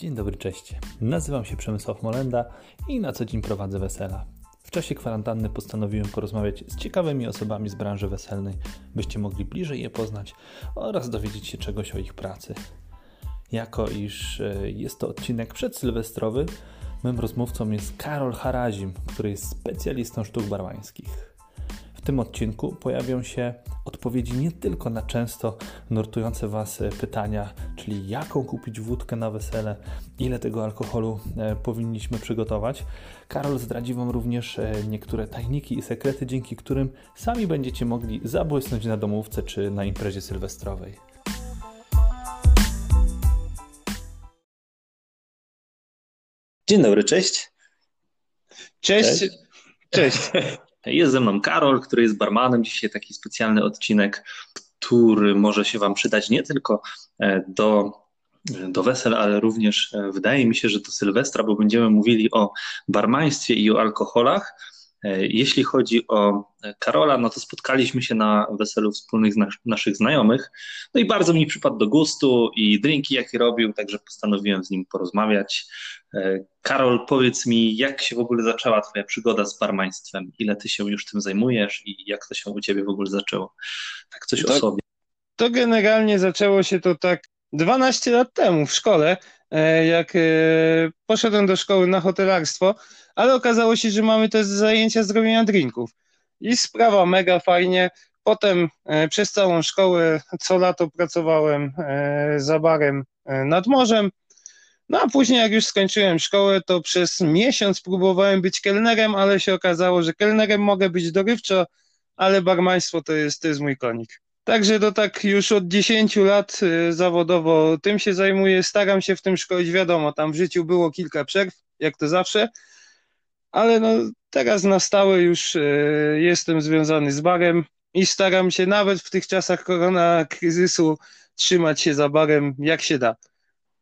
Dzień dobry, cześć. Nazywam się Przemysław Molenda i na co dzień prowadzę wesela. W czasie kwarantanny postanowiłem porozmawiać z ciekawymi osobami z branży weselnej, byście mogli bliżej je poznać oraz dowiedzieć się czegoś o ich pracy. Jako iż e, jest to odcinek przedsylwestrowy, moim rozmówcą jest Karol Harazim, który jest specjalistą sztuk barmańskich. W tym odcinku pojawią się odpowiedzi nie tylko na często nurtujące Was e, pytania, czyli jaką kupić wódkę na wesele, ile tego alkoholu e, powinniśmy przygotować. Karol zdradzi Wam również e, niektóre tajniki i sekrety, dzięki którym sami będziecie mogli zabłysnąć na domówce czy na imprezie sylwestrowej. Dzień dobry, cześć. Cześć. Cześć. cześć. Jest ze mną Karol, który jest barmanem. Dzisiaj taki specjalny odcinek, który może się Wam przydać nie tylko e, do, do wesel, ale również e, wydaje mi się, że do Sylwestra, bo będziemy mówili o barmaństwie i o alkoholach. E, jeśli chodzi o Karola, no to spotkaliśmy się na weselu wspólnych naszych znajomych. No i bardzo mi przypadł do gustu i drinki, jakie robił, także postanowiłem z nim porozmawiać. E, Karol, powiedz mi, jak się w ogóle zaczęła Twoja przygoda z barmaństwem? Ile Ty się już tym zajmujesz i jak to się u Ciebie w ogóle zaczęło? Tak coś to, o sobie. To generalnie zaczęło się to tak 12 lat temu w szkole, jak e, poszedłem do szkoły na hotelarstwo, ale okazało się, że mamy też zajęcia z robienia drinków. I sprawa mega fajnie. Potem przez całą szkołę co lato pracowałem za barem nad morzem. No a później, jak już skończyłem szkołę, to przez miesiąc próbowałem być kelnerem, ale się okazało, że kelnerem mogę być dorywczo, ale barmaństwo to jest, to jest mój konik. Także to tak już od 10 lat y, zawodowo tym się zajmuję, staram się w tym szkolić, wiadomo, tam w życiu było kilka przerw, jak to zawsze, ale no teraz na stałe już y, jestem związany z barem i staram się nawet w tych czasach korona kryzysu trzymać się za barem jak się da.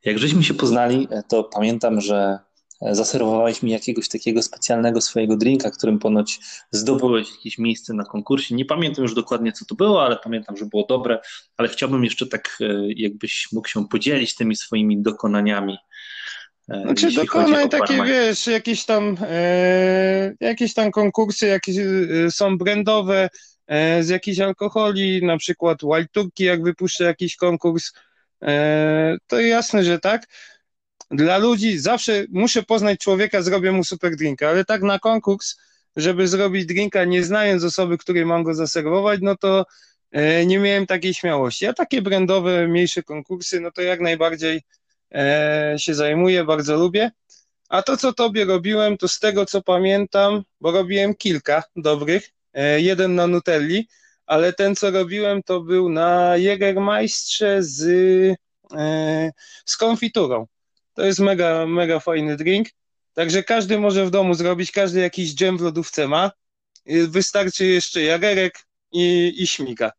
Jak żeśmy się poznali, to pamiętam, że zaserwowałeś mi jakiegoś takiego specjalnego swojego drinka, którym ponoć zdobyłeś jakieś miejsce na konkursie. Nie pamiętam już dokładnie, co to było, ale pamiętam, że było dobre, ale chciałbym jeszcze tak, e, jakbyś mógł się podzielić tymi swoimi dokonaniami. Znaczy dokonań takie, wiesz, jakieś tam, e, jakieś tam konkursy, jakieś e, są brandowe e, z jakichś alkoholi, na przykład Wild Turkey, jak wypuszczę jakiś konkurs, E, to jasne, że tak. Dla ludzi zawsze muszę poznać człowieka, zrobię mu super drinka, ale tak na konkurs, żeby zrobić drinka nie znając osoby, której mam go zaserwować, no to e, nie miałem takiej śmiałości. A takie brandowe, mniejsze konkursy, no to jak najbardziej e, się zajmuję, bardzo lubię. A to, co tobie robiłem, to z tego, co pamiętam, bo robiłem kilka dobrych, jeden na Nutelli, ale ten, co robiłem, to był na Jägermeistrze z, e, z konfiturą. To jest mega, mega fajny drink. Także każdy może w domu zrobić, każdy jakiś dżem w lodówce ma. Wystarczy jeszcze jagerek i, i śmiga.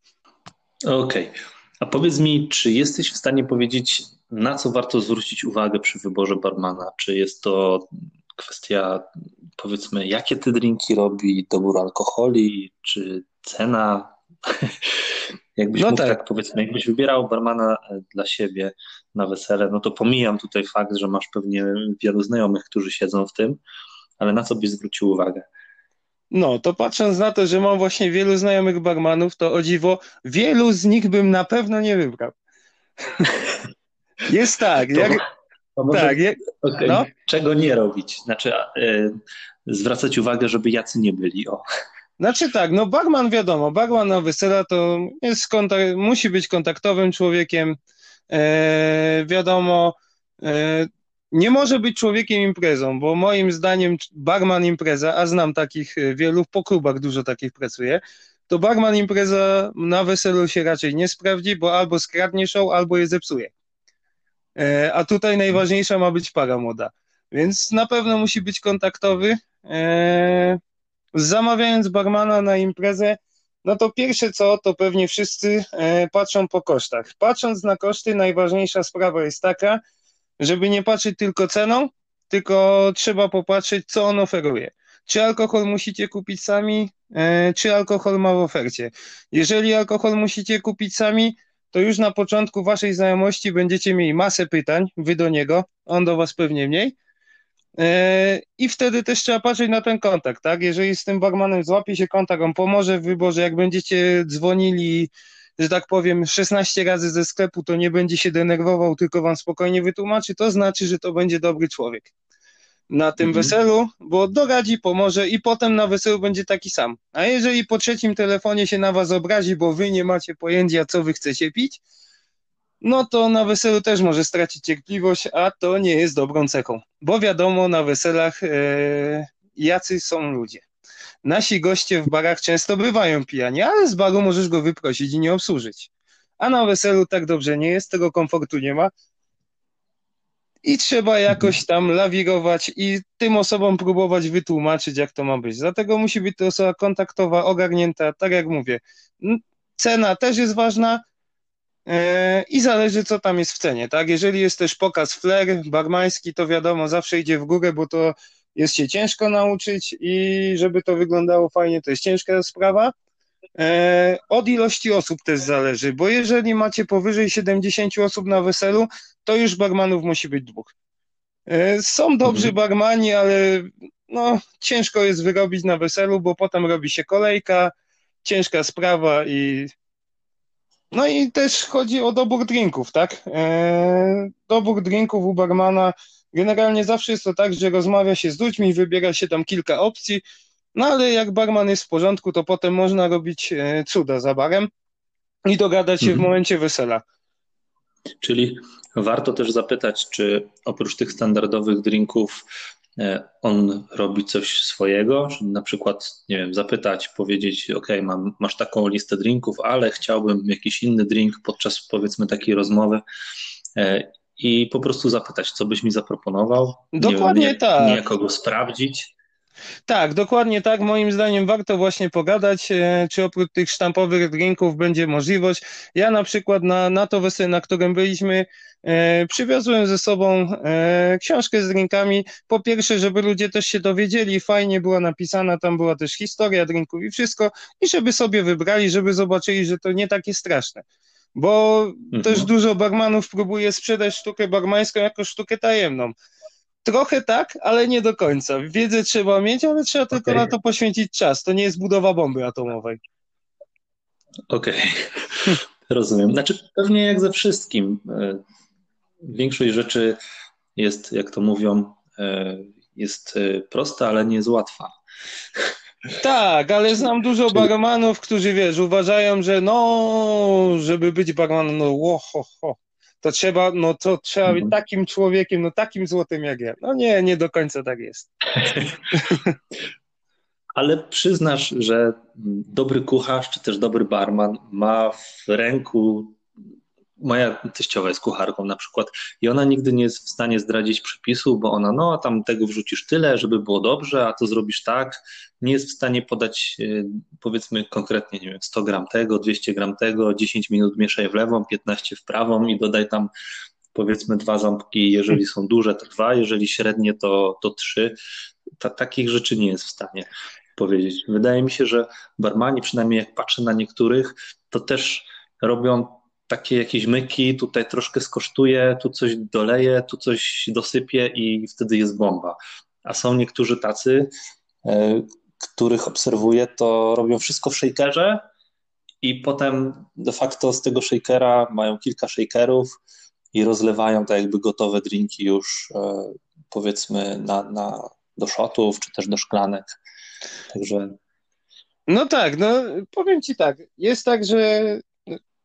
Okej. Okay. A powiedz mi, czy jesteś w stanie powiedzieć, na co warto zwrócić uwagę przy wyborze barmana? Czy jest to kwestia, powiedzmy, jakie ty drinki robi, dobór alkoholi, czy cena, Jakbyś no mógł tak. tak. powiedzmy, jakbyś wybierał barmana e, dla siebie na wesele, no to pomijam tutaj fakt, że masz pewnie wielu znajomych, którzy siedzą w tym, ale na co byś zwrócił uwagę? No, to patrząc na to, że mam właśnie wielu znajomych barmanów, to o dziwo, wielu z nich bym na pewno nie wybrał. Jest tak. To, jak, może, tak okay, no? Czego nie robić? Znaczy, yy, zwracać uwagę, żeby jacy nie byli. O. Znaczy tak, no barman wiadomo, barman na wesela to jest musi być kontaktowym człowiekiem, e, wiadomo, e, nie może być człowiekiem imprezą, bo moim zdaniem barman impreza, a znam takich e, wielu, po klubach dużo takich pracuje, to barman impreza na weselu się raczej nie sprawdzi, bo albo skradnie show, albo je zepsuje. E, a tutaj najważniejsza ma być para młoda. Więc na pewno musi być kontaktowy. E, zamawiając barmana na imprezę, no to pierwsze co, to pewnie wszyscy e, patrzą po kosztach. Patrząc na koszty, najważniejsza sprawa jest taka, żeby nie patrzeć tylko ceną, tylko trzeba popatrzeć, co on oferuje. Czy alkohol musicie kupić sami, e, czy alkohol ma w ofercie. Jeżeli alkohol musicie kupić sami, to już na początku waszej znajomości będziecie mieli masę pytań, wy do niego, on do was pewnie mniej. E, I wtedy też trzeba patrzeć na ten kontakt, tak? Jeżeli z tym barmanem złapie się kontakt, on pomoże w wyborze, jak będziecie dzwonili, że tak powiem, 16 razy ze sklepu, to nie będzie się denerwował, tylko wam spokojnie wytłumaczy, to znaczy, że to będzie dobry człowiek na tym mhm. weselu, bo doradzi, pomoże i potem na weselu będzie taki sam. A jeżeli po trzecim telefonie się na was obrazi, bo wy nie macie pojęcia, co wy chcecie pić, no to na weselu też może stracić cierpliwość, a to nie jest dobrą cechą, bo wiadomo, na weselach e, jacy są ludzie. Nasi goście w barach często bywają pijani, ale z baru możesz go wyprosić i nie obsłużyć. A na weselu tak dobrze nie jest, tego komfortu nie ma, i trzeba jakoś tam lawirować i tym osobom próbować wytłumaczyć, jak to ma być. Dlatego musi być to osoba kontaktowa, ogarnięta, tak jak mówię. Cena też jest ważna i zależy, co tam jest w cenie, tak? Jeżeli jest też pokaz flair barmański, to wiadomo, zawsze idzie w górę, bo to jest się ciężko nauczyć i żeby to wyglądało fajnie, to jest ciężka sprawa. E, od ilości osób też zależy, bo jeżeli macie powyżej 70 osób na weselu, to już barmanów musi być dwóch. E, są dobrzy mhm. barmani, ale no, ciężko jest wyrobić na weselu, bo potem robi się kolejka, ciężka sprawa i no i też chodzi o dobór drinków, tak? E, dobór drinków u barmana generalnie zawsze jest to tak, że rozmawia się z ludźmi, wybiera się tam kilka opcji, no ale jak barman jest w porządku, to potem można robić e, cuda za barem i dogadać się mhm. w momencie wesela. Czyli warto też zapytać, czy oprócz tych standardowych drinków on robi coś swojego, na przykład, nie wiem, zapytać, powiedzieć, ok, mam, masz taką listę drinków, ale chciałbym jakiś inny drink podczas powiedzmy takiej rozmowy e, i po prostu zapytać, co byś mi zaproponował. Dokładnie nie, tak. Nie kogo sprawdzić. Tak, dokładnie tak. Moim zdaniem warto właśnie pogadać, e, czy oprócz tych sztampowych drinków będzie możliwość. Ja na przykład na, na to wesele, na którym byliśmy, e, przywiozłem ze sobą e, książkę z drinkami. Po pierwsze, żeby ludzie też się dowiedzieli, fajnie była napisana, tam była też historia drinków i wszystko, i żeby sobie wybrali, żeby zobaczyli, że to nie takie straszne bo mhm. też dużo barmanów próbuje sprzedać sztukę barmańską jako sztukę tajemną. Trochę tak, ale nie do końca. Wiedzę trzeba mieć, ale trzeba okay. tylko na to poświęcić czas. To nie jest budowa bomby atomowej. Okej, okay. rozumiem. Znaczy, pewnie jak ze wszystkim. E, większość rzeczy jest, jak to mówią, e, jest e, prosta, ale nie jest łatwa. Tak, ale znam dużo barmanów, którzy wiesz, uważają, że no, żeby być barmanem, no ho, ho, to trzeba, no to trzeba być mhm. takim człowiekiem, no takim złotym jak ja. No nie, nie do końca tak jest. Ale przyznasz, że dobry kucharz, czy też dobry barman ma w ręku moja teściowa jest kucharką na przykład i ona nigdy nie jest w stanie zdradzić przepisu, bo ona, no, tam tego wrzucisz tyle, żeby było dobrze, a to zrobisz tak. Nie jest w stanie podać, e, powiedzmy konkretnie, nie wiem, 100 gram tego, 200 gram tego, 10 minut mieszaj w lewą, 15 w prawą i dodaj tam powiedzmy dwa ząbki, jeżeli są duże, to dwa, jeżeli średnie, to, to trzy. Ta, takich rzeczy nie jest w stanie powiedzieć. Wydaje mi się, że barmani, przynajmniej jak patrzę na niektórych, to też robią takie jakieś myki, tutaj troszkę skosztuje, tu coś doleje, tu coś dosypie i wtedy jest bomba. A są niektórzy tacy, e, których obserwuję, to robią wszystko w shakerze i potem de facto z tego shakera mają kilka shakerów i rozlewają tak jakby gotowe drinki już e, powiedzmy na, na, do shotów czy też do szklanek. Także no tak, no powiem Ci tak, jest tak, że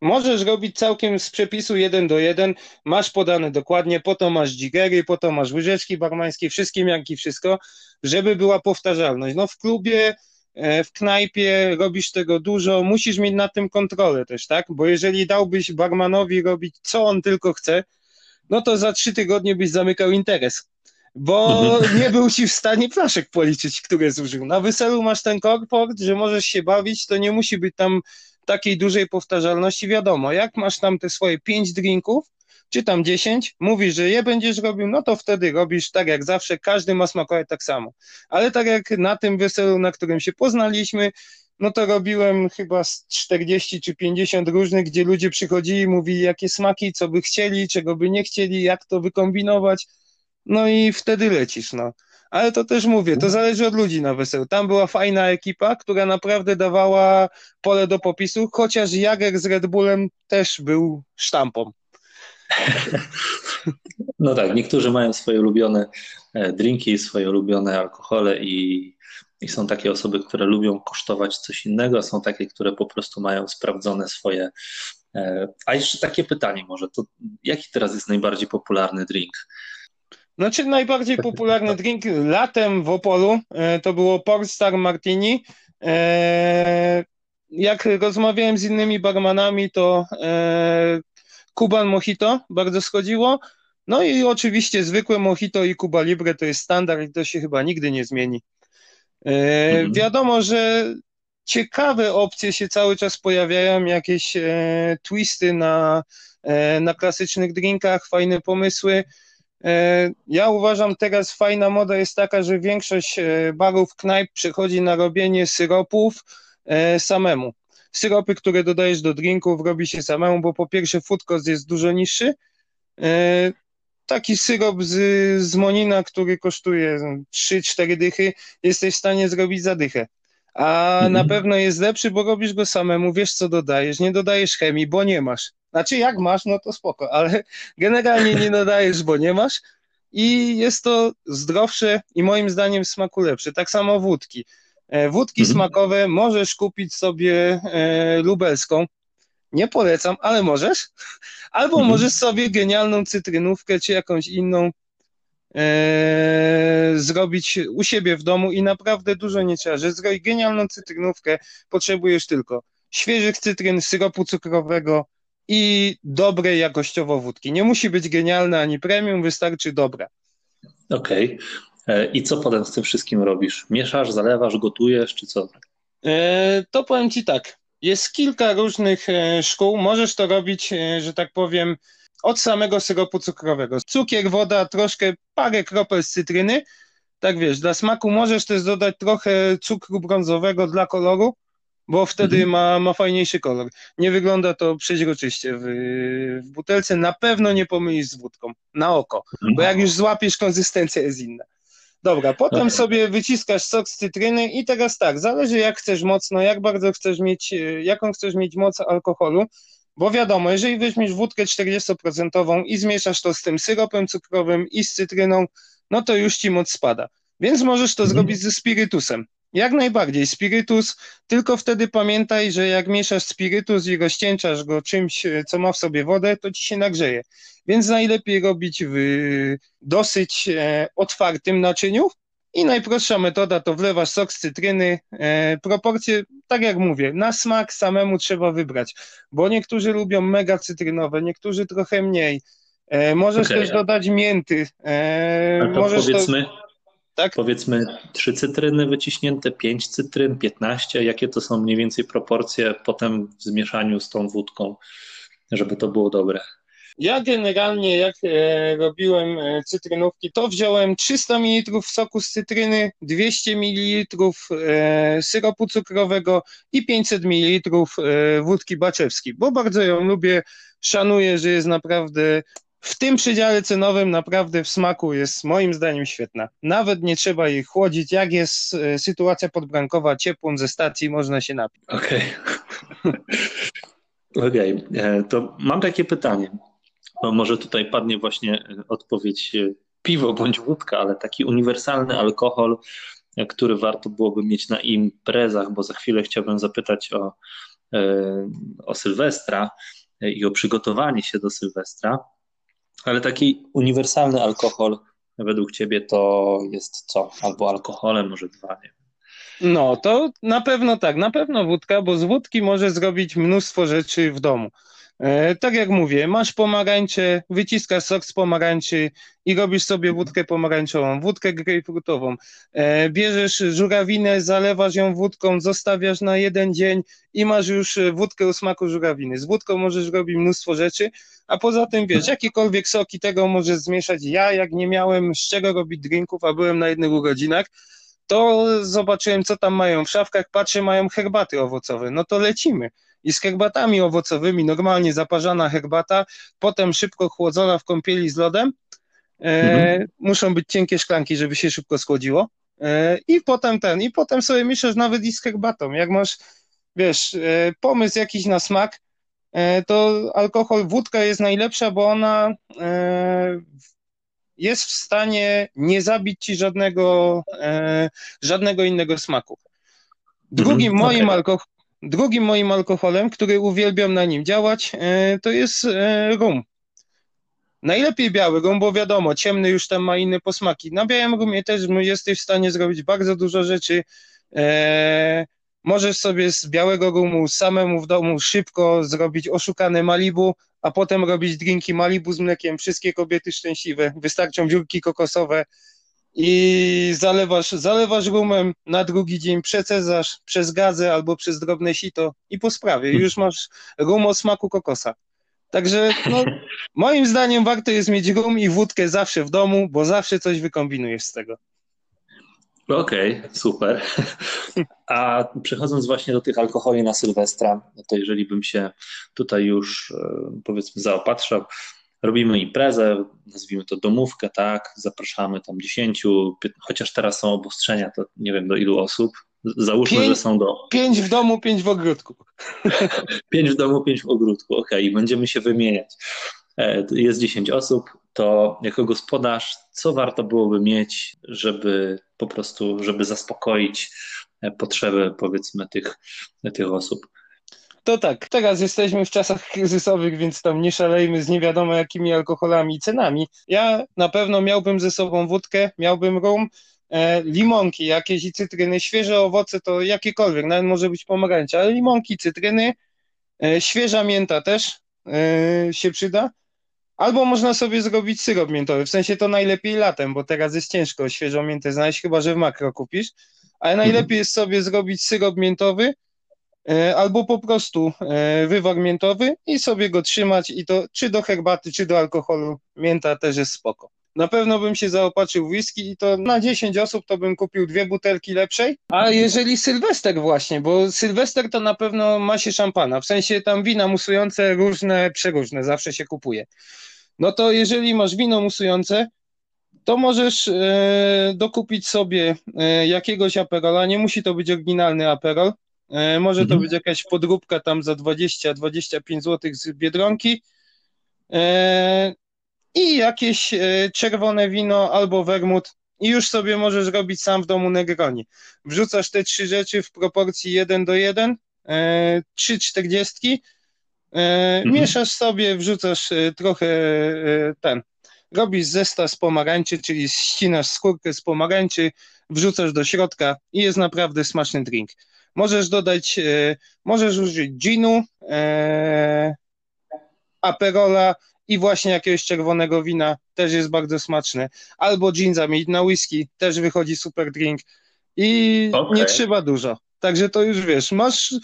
Możesz robić całkiem z przepisu jeden do jeden, masz podane dokładnie, po to masz dzigery, po to masz łyżeczki barmańskie, wszystkie mianki, wszystko, żeby była powtarzalność. No w klubie, e, w knajpie robisz tego dużo, musisz mieć nad tym kontrolę też, tak? Bo jeżeli dałbyś barmanowi robić co on tylko chce, no to za trzy tygodnie byś zamykał interes bo mhm. nie był ci w stanie flaszek policzyć, które zużył. Na weselu masz ten korport, że możesz się bawić, to nie musi być tam takiej dużej powtarzalności, wiadomo, jak masz tam te swoje pięć drinków, czy tam dziesięć, mówisz, że je będziesz robił, no to wtedy robisz tak jak zawsze, każdy ma smakować tak samo. Ale tak jak na tym weselu, na którym się poznaliśmy, no to robiłem chyba 40 czy 50 różnych, gdzie ludzie przychodzili mówili, jakie smaki, co by chcieli, czego by nie chcieli, jak to wykombinować. No i wtedy lecisz, no. Ale to też mówię, to zależy od ludzi na weselu. Tam była fajna ekipa, która naprawdę dawała pole do popisu, chociaż Jager z Red Bullem też był sztampą. No tak, niektórzy mają swoje ulubione e, drinki, swoje ulubione alkohole i, i są takie osoby, które lubią kosztować coś innego, są takie, które po prostu mają sprawdzone swoje. E, a jeszcze takie pytanie może, to jaki teraz jest najbardziej popularny drink? Znaczy najbardziej popularny drink latem w Opolu e, to było Portstar Martini. Jak rozmawiałem z innymi barmanami, to Kuban Mojito bardzo schodziło. No i oczywiście zwykłe Mojito i Cuba Libre to jest standard i to się chyba nigdy nie zmieni. E, mhm. Wiadomo, że ciekawe opcje się cały czas pojawiają, jakieś e, twisty na, e, na klasycznych drinkach, fajne pomysły. E, ja uważam teraz fajna moda jest taka, że większość e, barów, knajp przechodzi na robienie syropów e, samemu syropy, które dodajesz do drinków, robi się samemu, bo po pierwsze food cost jest dużo niższy. Taki syrop z, z Monina, który kosztuje 3-4 dychy, jesteś w stanie zrobić za dychę. A mhm. na pewno jest lepszy, bo robisz go samemu, wiesz co dodajesz, nie dodajesz chemii, bo nie masz. Znaczy jak masz, no to spoko, ale generalnie nie dodajesz, bo nie masz i jest to zdrowsze i moim zdaniem smaku lepsze. Tak samo wódki. E, wódki mhm. smakowe możesz kupić sobie e, lubelską. Nie polecam, ale możesz. Albo mhm. możesz sobie genialną cytrynówkę czy jakąś inną e, zrobić u siebie w domu i naprawdę dużo nie trzeba. Że zrobić genialną cytrynówkę potrzebujesz tylko świeżych cytryn, syropu cukrowego i dobrej jakościowo wódki. Nie musi być genialna ani premium, wystarczy dobra. Okej. Okay. E, I co potem z tym wszystkim robisz? Mieszasz, zalewasz, gotujesz, czy co? E, to powiem Ci tak. Jest kilka różnych e, szkół. Możesz to robić, że tak powiem, od samego syropu cukrowego. Cukier, woda, troszkę parę kropel z cytryny. Tak wiesz, dla smaku możesz też dodać trochę cukru brązowego dla koloru, bo wtedy mhm. ma, ma fajniejszy kolor. Nie wygląda to przeźroczyście w, w butelce. Na pewno nie pomylisz z wódką, na oko, bo jak już złapiesz, konsystencja jest inna. Dobra, potem sobie wyciskasz sok z cytryny i teraz tak, zależy jak chcesz mocno, jak bardzo chcesz mieć, e, jaką chcesz mieć moc alkoholu, bo wiadomo, jeżeli weźmiesz wódkę 40% i zmieszasz to z tym syropem cukrowym i z cytryną, no to już ci moc spada. Więc możesz to mhm. zrobić ze spirytusem. Jak najbardziej. Spirytus, tylko wtedy pamiętaj, że jak mieszasz spirytus i rozcieńczasz go czymś, e, co ma w sobie wodę, to ci się nagrzeje. Więc najlepiej robić w dosyć e, otwartym naczyniu. I najprostsza metoda to wlewasz sok z cytryny. E, proporcje, tak jak mówię, na smak samemu trzeba wybrać, bo niektórzy lubią mega cytrynowe, niektórzy trochę mniej. Możesz okay. też dodać mięty. możesz powiedzmy, to tak? Powiedzmy trzy cytryny wyciśnięte, pięć cytryn, piętnaście. Jakie to są mniej więcej proporcje potem w zmieszaniu z tą wódką, żeby to było dobre? Ja generalnie jak e, robiłem e, cytrynówki, to wziąłem 300 ml soku z cytryny, 200 ml e, syropu cukrowego i 500 ml wódki baczewskiej, bo bardzo ją lubię, szanuję, że jest naprawdę w tym przedziale cenowym naprawdę w smaku jest moim zdaniem świetna. Nawet nie trzeba jej chłodzić. Jak jest e, sytuacja podbrankowa, ciepłą ze stacji, można się napić. Okej. Okay. Okej, okay. E, to mam takie pytanie. Bo może tutaj padnie właśnie e, odpowiedź piwo bądź wódka, ale taki uniwersalny alkohol, który warto byłoby mieć na imprezach, bo za chwilę chciałbym zapytać o, o Sylwestra i o przygotowanie się do Sylwestra. Ale taki uniwersalny alkohol według ciebie to jest co? Albo alkoholem, może dwa, nie No, to na pewno tak, na pewno wódka, bo z wódki może zrobić mnóstwo rzeczy w domu. E, tak jak mówię, masz pomarańcze, wyciskasz sok z pomarańczy i robisz sobie wódkę pomarańczową, wódkę grejpfrutową. E, bierzesz żurawinę, zalewasz ją wódką, zostawiasz na jeden dzień i masz już wódkę o smaku żurawiny. Z wódką możesz robić mnóstwo rzeczy, a poza tym wiesz, jakiekolwiek soki tego możesz zmieszać. Ja jak nie miałem z czego robić drinków, a byłem na jednych urodzinach, to zobaczyłem, co tam mają w szafkach, patrzę, mają herbaty owocowe, no to lecimy. I z herbatami owocowymi, normalnie zaparzana herbata, potem szybko chłodzona w kąpieli z lodem. E, mhm. Muszą być cienkie szklanki, żeby się szybko schłodziło. E, I potem ten, i potem sobie mieszasz nawet i z herbatą. Jak masz, wiesz, e, pomysł jakiś na smak, to alkohol, wódka jest najlepsza, bo ona jest w stanie nie zabić ci żadnego, żadnego innego smaku. Drugim mhm, moim, okay. alko drugim moim alkoholem, który uwielbiam na nim działać, e, to jest e, rum. Najlepiej biały rum, bo wiadomo, ciemny już tam ma inne posmaki. Na białym rumie też jesteś w stanie zrobić bardzo dużo rzeczy. E, możesz sobie z białego rumu samemu w domu szybko zrobić oszukane Malibu, a potem robić drinki Malibu z mlekiem. Wszystkie kobiety szczęśliwe. Wystarczą wiórki kokosowe i zalewasz, zalewasz rumem, na drugi dzień przecezasz przez gazę albo przez drobne sito i po sprawie. Już masz rum o smaku kokosa. Także no, moim zdaniem warto jest mieć rum i wódkę zawsze w domu, bo zawsze coś wykombinujesz z tego. Okej, okay, super. A przechodząc właśnie do tych alkoholi na Sylwestra, no to jeżeli bym się tutaj już e, powiedzmy zaopatrzał, robimy imprezę, nazwijmy to domówkę, tak, zapraszamy tam 10, 15, chociaż teraz są obostrzenia, to nie wiem do ilu osób, Załóżmy, pięć, że są do. Pięć w domu, pięć w ogródku. pięć w domu, pięć w ogródku, okej, okay. będziemy się wymieniać. E, jest 10 osób, to jako gospodarz, co warto byłoby mieć, żeby po prostu, żeby zaspokoić e, potrzeby powiedzmy tych, tych osób? To tak, teraz jesteśmy w czasach kryzysowych, więc tam nie szalejmy z nie wiadomo jakimi alkoholami i cenami. Ja na pewno miałbym ze sobą wódkę, miałbym rum, e, limonki jakieś i cytryny, świeże owoce to jakiekolwiek, nawet może być pomarańcza, ale limonki, cytryny, e, świeża mięta też e, się przyda. Albo można sobie zrobić syrop miętowy, w sensie to najlepiej latem, bo teraz jest ciężko świeżą miętę znaleźć, chyba że w makro kupisz, ale najlepiej jest sobie zrobić syrop miętowy albo po prostu e, wywar miętowy i sobie go trzymać i to czy do herbaty, czy do alkoholu mięta też jest spoko. Na pewno bym się zaopatrzył w whisky i to na 10 osób to bym kupił dwie butelki lepszej. A jeżeli Sylwester właśnie, bo Sylwester to na pewno ma się szampana, w sensie tam wina musujące różne, przeróżne, zawsze się kupuje. No to jeżeli masz wino musujące, to możesz e, dokupić sobie e, jakiegoś aperola, nie musi to być oryginalny aperol, e, może mhm. to być jakaś podróbka tam za 20-25 zł z Biedronki, e, i jakieś e, czerwone wino albo wermut i już sobie możesz robić sam w domu Negroni. Wrzucasz te trzy rzeczy w proporcji 1 do 1, e, trzy czterdziestki, e, mhm. mieszasz sobie, wrzucasz trochę ten, robisz zestaw z pomarańczy, czyli ścinasz skórkę z pomarańczy, wrzucasz do środka i jest naprawdę smaczny drink. Możesz dodać, możesz użyć ginu, aperola, i właśnie jakiegoś czerwonego wina też jest bardzo smaczne. Albo gin zamienić na whisky, też wychodzi super drink i okay. nie trzeba dużo. Także to już wiesz, masz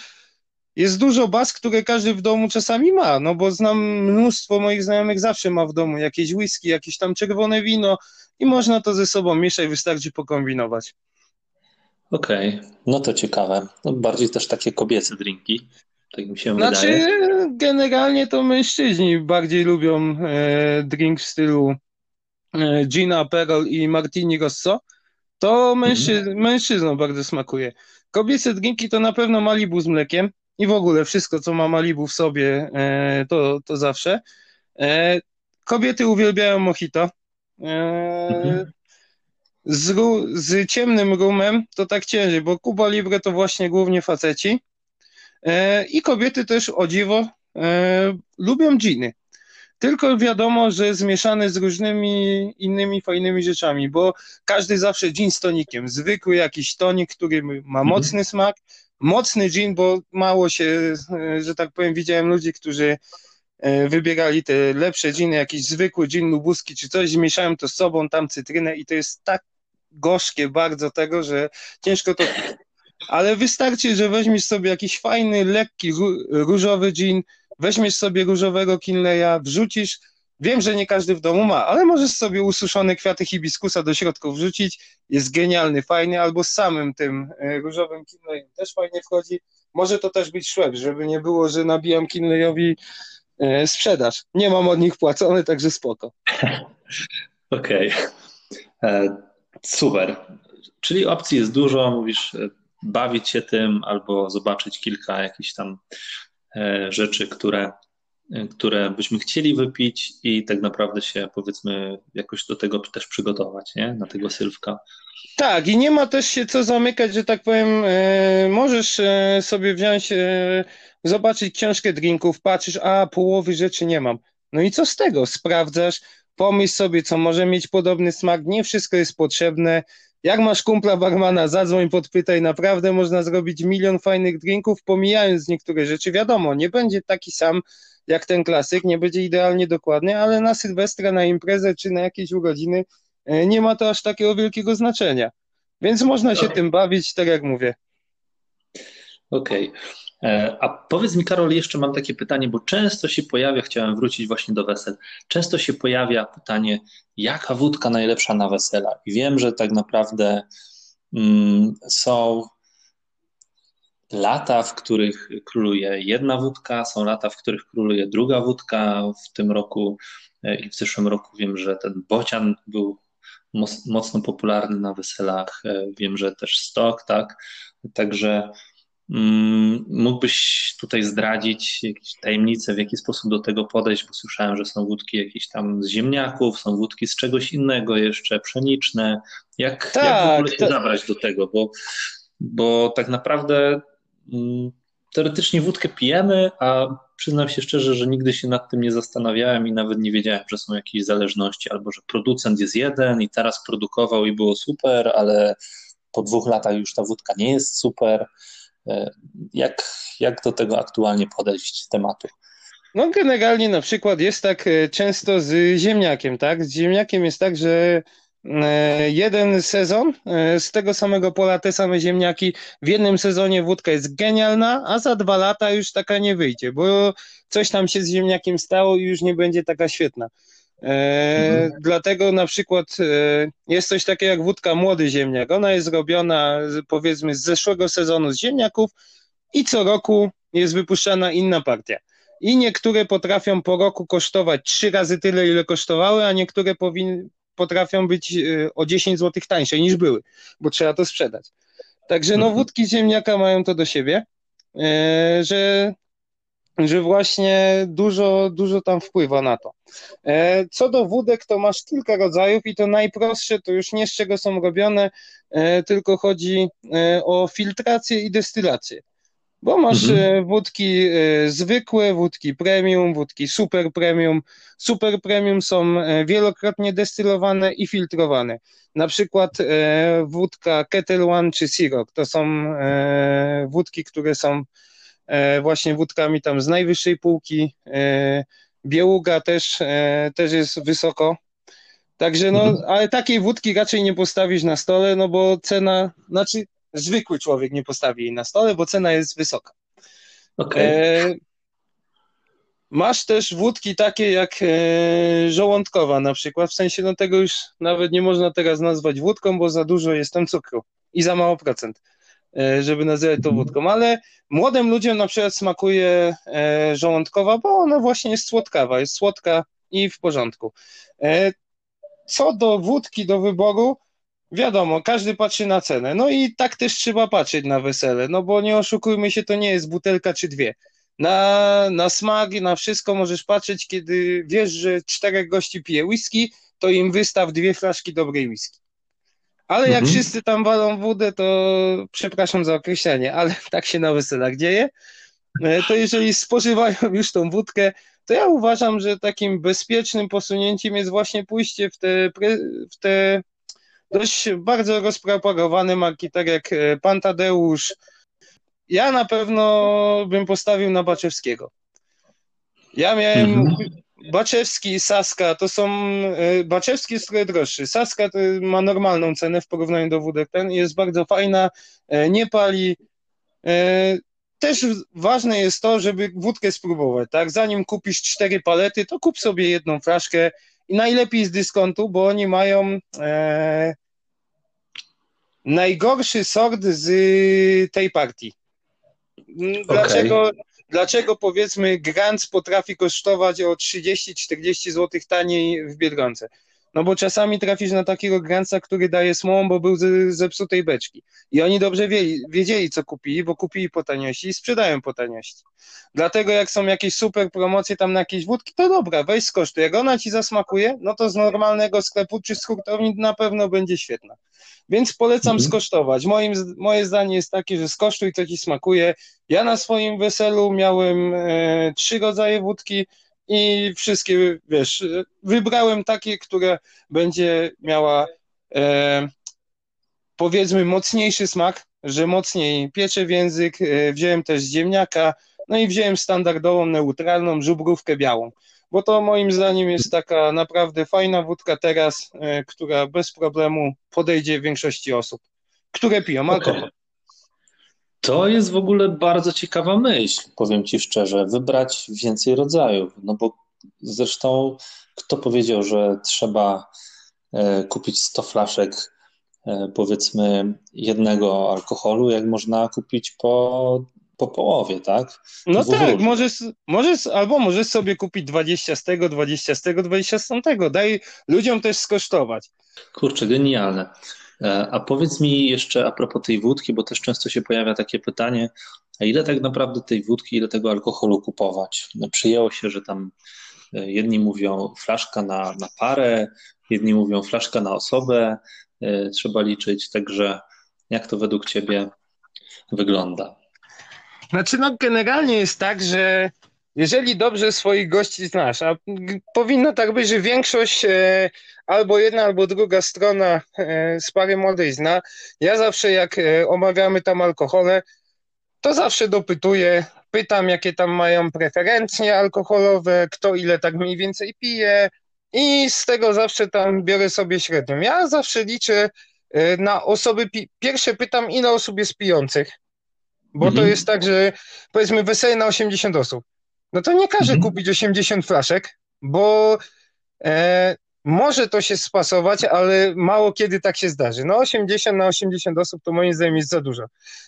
jest dużo baz, które każdy w domu czasami ma, no bo znam mnóstwo moich znajomych zawsze ma w domu jakieś whisky, jakieś tam czerwone wino i można to ze sobą mieszać, wystarczy pokombinować. Okej, okay. no to ciekawe. No bardziej też takie kobiece drinki. Tak mi się znaczy, wydaje. generalnie to mężczyźni bardziej lubią e, drink w stylu e, Gina, Perol i Martini Rosso. To mężczy mhm. mężczyznom bardzo smakuje. Kobiece drinki to na pewno Malibu z mlekiem i w ogóle wszystko, co ma Malibu w sobie, e, to, to zawsze. E, kobiety uwielbiają mojito. E, mhm. Z, z ciemnym rumem to tak ciężej, bo Cuba Libre to właśnie głównie faceci. E, I kobiety też, o dziwo, e, lubią dżiny. Tylko wiadomo, że zmieszane z różnymi innymi fajnymi rzeczami, bo każdy zawsze dżin z tonikiem. Zwykły jakiś tonik, który ma mhm. mocny smak, mocny dżin, bo mało się, e, że tak powiem, widziałem ludzi, którzy wybierali te lepsze dżiny, jakiś zwykły dżin lubuski czy coś, zmieszają to z sobą, tam cytrynę i to jest tak gorzkie bardzo tego, że ciężko to ale wystarczy, że weźmiesz sobie jakiś fajny, lekki, różowy gin, weźmiesz sobie różowego Kinleya, wrzucisz Wiem, że nie każdy w domu ma, ale możesz sobie ususzone kwiaty hibiskusa do środka wrzucić, jest genialny, fajny, albo samym tym e, różowym kinlejem też fajnie wchodzi. Może to też być szweb, żeby nie było, że nabijam kinlejowi e, sprzedaż. Nie mam od nich płacony, także spoko. Okej, okay. Super. Czyli opcji jest dużo, mówisz, bawić się tym albo zobaczyć kilka jakichś tam rzeczy, które które byśmy chcieli wypić i tak naprawdę się powiedzmy jakoś do tego też przygotować, nie? Na tego sylwka. Tak, i nie ma też się co zamykać, że tak powiem, e, możesz e, sobie wziąć, e, zobaczyć książkę drinków, patrzysz, a połowy rzeczy nie mam. No i co z tego? Sprawdzasz, pomyśl sobie, co może mieć podobny smak, nie wszystko jest potrzebne. Jak masz kumpla barmana, zadzwoń, podpytaj, naprawdę można zrobić milion fajnych drinków, pomijając niektóre rzeczy. Wiadomo, nie będzie taki sam, jak ten klasyk, nie będzie idealnie dokładny, ale na Sylwestra, na imprezę czy na jakieś urodziny e, nie ma to aż takiego wielkiego znaczenia. Więc można się okay. tym bawić, tak jak mówię. Okej. Okay. E, a powiedz mi, Karol, jeszcze mam takie pytanie, bo często się pojawia, chciałem wrócić właśnie do wesel, często się pojawia pytanie, jaka wódka najlepsza na wesela? I wiem, że tak naprawdę mm, są lata, w których króluje jedna wódka, są lata, w których króluje druga wódka. W tym roku e, i w zeszłym roku wiem, że ten bocian był mocno popularny na weselach. E, wiem, że też stok, tak. Także mógłbyś tutaj zdradzić jakieś tajemnice, w jaki sposób do tego podejść, bo słyszałem, że są wódki jakieś tam z ziemniaków, są wódki z czegoś innego jeszcze, pszeniczne. Jak, tak, jak w ogóle się to... zabrać do tego? Bo, bo tak naprawdę Mm, teoretycznie wódkę pijemy, a przyznam się szczerze, że nigdy się nad tym nie zastanawiałem i nawet nie wiedziałem, że są jakieś zależności, albo że producent jest jeden i teraz produkował i było super, ale po dwóch latach już ta wódka nie jest super. E, jak, jak do tego aktualnie podejść tematu? No generalnie na przykład jest tak e, często z ziemniakiem, tak? Z ziemniakiem jest tak, że E, jeden sezon z tego samego pola, te same ziemniaki. W jednym sezonie wódka jest genialna, a za dwa lata już taka nie wyjdzie, bo coś tam się z ziemniakiem stało i już nie będzie taka świetna. E, mhm. Dlatego na przykład e, jest coś takiego jak wódka młody ziemniak. Ona jest robiona powiedzmy z zeszłego sezonu z ziemniaków i co roku jest wypuszczana inna partia. I niektóre potrafią po roku kosztować trzy razy tyle, ile kosztowały, a niektóre powinny potrafią być e, o 10 zł tańsze niż były, bo trzeba to sprzedać. Także no mhm. wódki ziemniaka mają to do siebie, że, że właśnie dużo, dużo tam wpływa na to. E, co do wódek, to masz kilka rodzajów i to najprostsze to już nie z czego są robione, tylko chodzi o filtrację i destylację. Bo masz mhm. E, wódki e, zwykłe, wódki premium, wódki super premium. Super premium są e, wielokrotnie destylowane i filtrowane. Na przykład wódka Kettle One czy Ciroc to są wódki, które są właśnie wódkami tam z najwyższej półki. Bieługa też, też jest wysoko. Także no, mhm. ale takiej wódki raczej nie postawisz na stole, no bo cena, znaczy zwykły człowiek nie postawi jej na stole, bo cena jest wysoka. Okay. E, masz też wódki takie jak e, żołądkowa na przykład, w sensie no tego już nawet nie można teraz nazwać wódką, bo za dużo jest tam cukru i za mało procent, e, żeby nazywać to wódką, ale młodym ludziom na przykład smakuje e, żołądkowa, bo ona właśnie jest słodkawa, jest słodka i w porządku. E, co do wódki do wyboru, Wiadomo, każdy patrzy na cenę. No i tak też trzeba patrzeć na wesele, no bo nie oszukujmy się, to nie jest butelka czy dwie. Na, na smak, na wszystko możesz patrzeć, kiedy wiesz, że czterech gości pije whisky, to im wystaw dwie flaszki dobrej whisky. Ale jak mhm. wszyscy tam walą wódę, to przepraszam za określenie, ale tak się na weselach dzieje. E, to jeżeli spożywają już tą wódkę, to ja uważam, że takim bezpiecznym posunięciem jest właśnie pójście w te, w te dość bardzo rozpropagowane marki, tak jak e, Pan Tadeusz. Ja na pewno bym postawił na Baczewskiego. Ja miałem mhm. Baczewski i Saska, to są, e, Baczewski jest trochę droższy, Saska ma normalną cenę w porównaniu do wódek, ten jest bardzo fajna, e, nie pali, też ważne jest to, żeby wódkę spróbować, tak? Zanim kupisz cztery palety, to kup sobie jedną flaszkę i najlepiej z dyskontu, bo oni mają e, najgorszy sort z tej partii. Dlaczego, okay. Dlaczego powiedzmy Grants potrafi kosztować o 30-40 zł taniej w Biedronce? No bo czasami trafisz na takiego granca, który daje słomą, bo był z zepsutej beczki. I oni dobrze wiedzieli, wiedzieli, co kupili, bo kupili po taniości i sprzedają po taniości. Dlatego jak są jakieś super promocje tam na jakieś wódki, to dobra, weź skosztuj. Jak ona ci zasmakuje, no to z normalnego sklepu czy z hurtowni na pewno będzie świetna. Więc polecam mhm. skosztować. Moim, moje zdanie jest takie, że skosztuj, co ci smakuje. Ja na swoim weselu miałem e, trzy rodzaje wódki i wszystkie, wiesz, wybrałem takie, które będzie miała e, powiedzmy mocniejszy smak, że mocniej piecze w język, e, wziąłem też ziemniaka, no i wziąłem standardową, neutralną żubrówkę białą, bo to moim zdaniem jest taka naprawdę fajna wódka teraz, e, która bez problemu podejdzie większości osób, które piją alkohol. Okay. To jest w ogóle bardzo ciekawa myśl, powiem Ci szczerze, wybrać więcej rodzajów. No bo zresztą kto powiedział, że trzeba e, kupić 100 flaszek e, powiedzmy jednego alkoholu, jak można kupić po, po połowie, tak? No tak, możesz, możesz, albo możesz sobie kupić 20 z tego, 20 z tego, 20 z tamtego. Daj ludziom też skosztować. Kurczę, genialne. E, a powiedz mi jeszcze a propos tej wódki, bo też często się pojawia takie pytanie, a ile tak naprawdę tej wódki, ile tego alkoholu kupować? No, przyjęło się, że tam e, jedni mówią flaszka na, na parę, jedni mówią flaszka na osobę, e, trzeba liczyć, także jak to według Ciebie wygląda? Znaczy, no generalnie jest tak, że jeżeli dobrze swoich gości znasz, a powinno tak być, że większość e, albo jedna, albo druga strona e, z pary młodej zna, ja zawsze jak e, omawiamy tam alkohole, to zawsze dopytuję, pytam jakie tam mają preferencje alkoholowe, kto ile tak mniej więcej pije i z tego zawsze tam biorę sobie średnią. Ja zawsze liczę na osoby, pierwsze pytam ile osób jest pijących, bo mhm. to jest tak, że powiedzmy wesele na 80 osób no to nie każe mhm. kupić 80 flaszek, bo e, może to się spasować, ale mało kiedy tak się zdarzy. No 80 na 80 osób to moim zdaniem jest za dużo.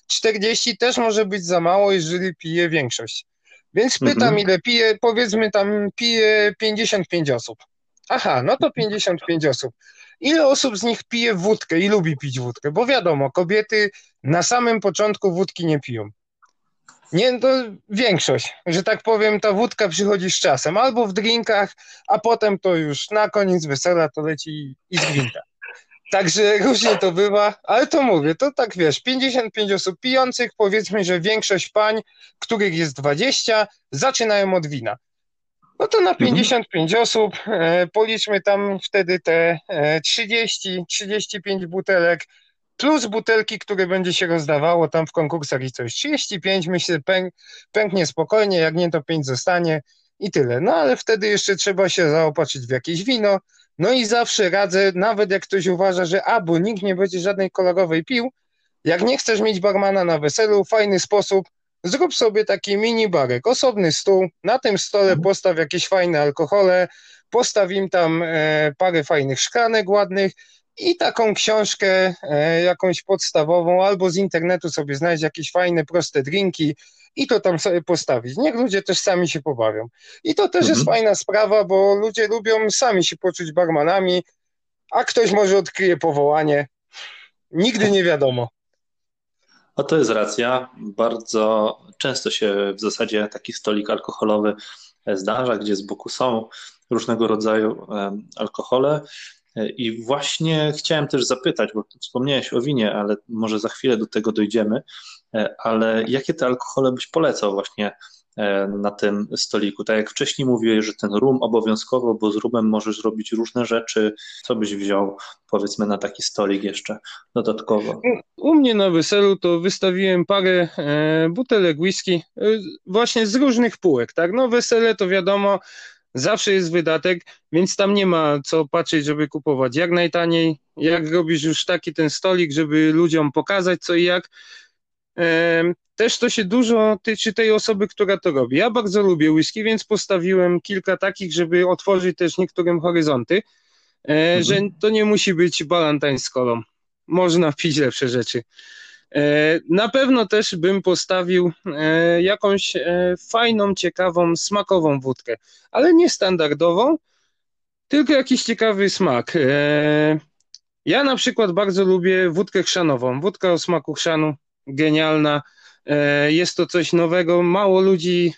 40 też może być za mało, jeżeli pije większość. Więc pytam, mhm. ile pije, powiedzmy tam pije 55 osób. Aha, no to 55 osób. Ile osób z nich pije wódkę i lubi pić wódkę? Bo wiadomo, kobiety na samym początku wódki nie piją. Nie, to większość, że tak powiem, ta wódka przychodzi z czasem, albo w drinkach, a potem to już na koniec wesela to leci i z drinka. Także różnie to bywa, ale to mówię, to tak wiesz, 55 osób pijących, powiedzmy, że większość pań, których jest 20, zaczynają od wina. No to na 55 mhm. osób e, policzmy tam wtedy te e, 30, 35 butelek, plus butelki, które będzie się rozdawało tam w konkursach i coś. 35 myślę pęk, pęknie spokojnie, jak nie to 5 zostanie i tyle. No ale wtedy jeszcze trzeba się zaopatrzyć w jakieś wino. No i zawsze radzę, nawet jak ktoś uważa, że a, bo nikt nie będzie żadnej kolorowej pił, jak nie chcesz mieć barmana na weselu, fajny sposób, zrób sobie taki mini barek, osobny stół, na tym stole mhm. postaw jakieś fajne alkohole, postaw im tam e, parę fajnych szklanek ładnych, i taką książkę e, jakąś podstawową, albo z internetu sobie znaleźć jakieś fajne, proste drinki i to tam sobie postawić. Niech ludzie też sami się pobawią. I to też mhm. jest fajna sprawa, bo ludzie lubią sami się poczuć barmanami, a ktoś może odkryje powołanie. Nigdy nie wiadomo. A to jest racja. Bardzo często się w zasadzie taki stolik alkoholowy zdarza, gdzie z boku są różnego rodzaju alkohole i właśnie chciałem też zapytać, bo wspomniałeś o winie, ale może za chwilę do tego dojdziemy, e, ale jakie te alkohole byś polecał właśnie e, na tym stoliku? Tak jak wcześniej mówiłeś, że ten rum obowiązkowo, bo z rumem możesz zrobić różne rzeczy. Co byś wziął, powiedzmy, na taki stolik jeszcze dodatkowo? U mnie na weselu to wystawiłem parę e, butelek whisky, właśnie z różnych półek, tak? No wesele to wiadomo, zawsze jest wydatek, więc tam nie ma co patrzeć, żeby kupować jak najtaniej. Jak robisz już taki ten stolik, żeby ludziom pokazać co i jak, też to się dużo tyczy tej osoby, która to robi. Ja bardzo lubię whisky, więc postawiłem kilka takich, żeby otworzyć też niektórym horyzonty, mhm. że to nie musi być balantań z kolą. Można pić lepsze rzeczy. E, na pewno też bym postawił e, jakąś e, fajną, ciekawą, smakową wódkę, ale nie standardową, tylko jakiś ciekawy smak. Ja na przykład bardzo lubię wódkę chrzanową. Wódka o smaku chrzanu, genialna. Jest to coś nowego, mało ludzi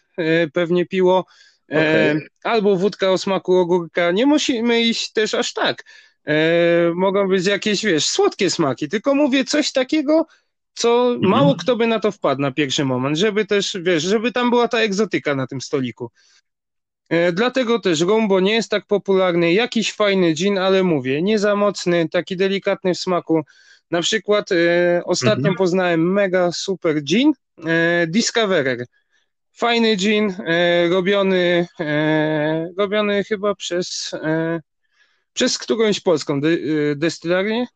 pewnie piło. Okay. Albo wódka o smaku ogórka. Nie musimy iść też aż tak. Mogą być jakieś, wiesz, słodkie smaki, tylko mówię coś takiego, co mhm. mało kto by na to wpadł na pierwszy moment, żeby też, wiesz, żeby tam była ta egzotyka na tym stoliku. E, dlatego też Rumbo nie jest tak popularny. Jakiś fajny gin, ale mówię, nie za mocny, taki delikatny w smaku. Na przykład e, ostatnio mhm. poznałem mega super gin, e, Discoverer. Fajny gin, e, robiony, e, robiony chyba przez, e, przez którąś polską de, destylarię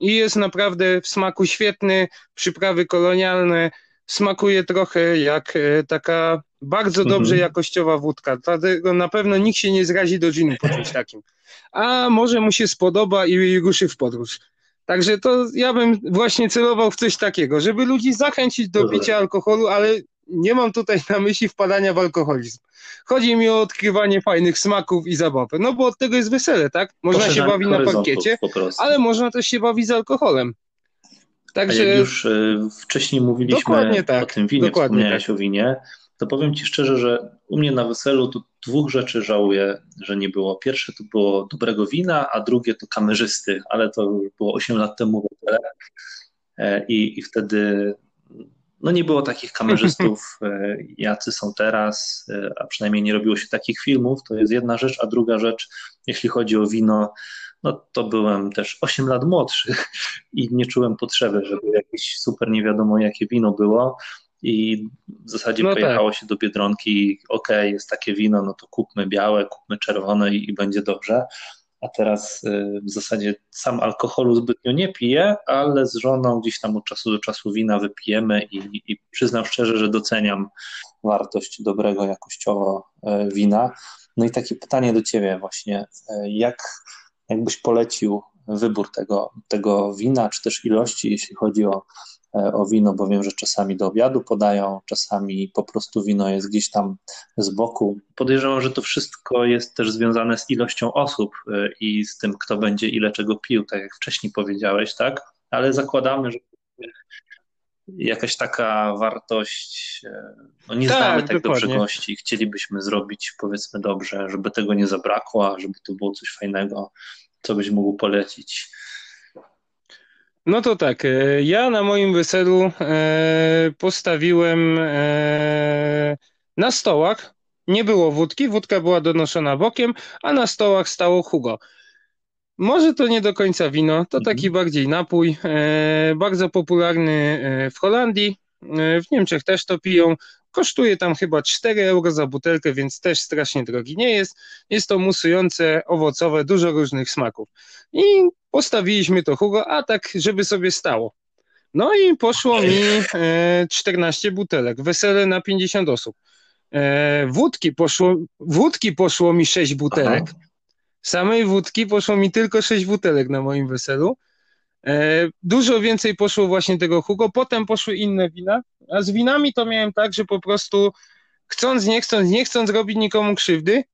i jest naprawdę w smaku świetny, przyprawy kolonialne, smakuje trochę jak e, taka bardzo mhm. dobrze jakościowa wódka, dlatego na pewno nikt się nie zrazi do ginu po czymś takim. A może mu się spodoba i ruszy w podróż. Także to ja bym właśnie celował w coś takiego, żeby ludzi zachęcić do picia alkoholu, ale nie mam tutaj na myśli wpadania w alkoholizm. Chodzi mi o odkrywanie fajnych smaków i zabawę. No bo od tego jest wesele, tak? Można się bawić na parkiecie, ale można też się bawić z alkoholem. Także... A jak już e, wcześniej mówiliśmy tak, o tym winie, wspomniałeś tak. o winie, to powiem Ci szczerze, że u mnie na weselu to dwóch rzeczy żałuję, że nie było. Pierwsze to było dobrego wina, a drugie to kamerzysty, ale to było 8 lat temu e, I, i wtedy no nie było takich kamerzystów, e, jacy są teraz, e, a przynajmniej nie robiło się takich filmów, to jest jedna rzecz, a druga rzecz, jeśli chodzi o wino, no to byłem też 8 lat młodszy i nie czułem potrzeby, żeby jakieś super nie wiadomo jakie wino było. I w zasadzie no pojechało tak. się do Biedronki, ok, jest takie wino, no to kupmy białe, kupmy czerwone i, i będzie dobrze a teraz y, w zasadzie sam alkoholu zbytnio nie piję, ale z żoną gdzieś tam od czasu do czasu wina wypijemy i, i przyznam szczerze, że doceniam wartość dobrego jakościowo e, wina. No i takie pytanie do Ciebie właśnie, e, jak, jakbyś polecił wybór tego, tego wina, czy też ilości, jeśli chodzi o o wino, bo wiem, że czasami do obiadu podają, czasami po prostu wino jest gdzieś tam z boku. Podejrzewam, że to wszystko jest też związane z ilością osób e, i z tym, kto będzie ile czego pił, tak jak wcześniej powiedziałeś, tak? Ale zakładamy, że jakaś taka wartość, e, no nie tak, znamy tak dokładnie. dobrze gości, chcielibyśmy zrobić powiedzmy dobrze, żeby tego nie zabrakło, żeby to było coś fajnego, co byś mógł polecić. No to tak, e, ja na moim weselu e, postawiłem e, na stołach, nie było wódki, wódka była donoszona bokiem, a na stołach stało Hugo. Może to nie do końca wino, to taki mhm. bardziej napój, bardzo popularny w Holandii, w Niemczech też to piją. Kosztuje tam chyba 4 euro za butelkę, więc też strasznie drogi nie jest. Jest to musujące, owocowe, dużo różnych smaków. I postawiliśmy to Hugo, a tak, żeby sobie stało. No i poszło mi 14 e, butelek, wesele na 50 osób. E, wódki poszło, wódki poszło mi 6 butelek. Aha. Samej wódki poszło mi tylko 6 butelek na moim weselu. E, dużo więcej poszło właśnie tego Hugo, potem poszły inne wina, a z winami to miałem tak, że po prostu chcąc, nie chcąc, nie chcąc robić nikomu krzywdy,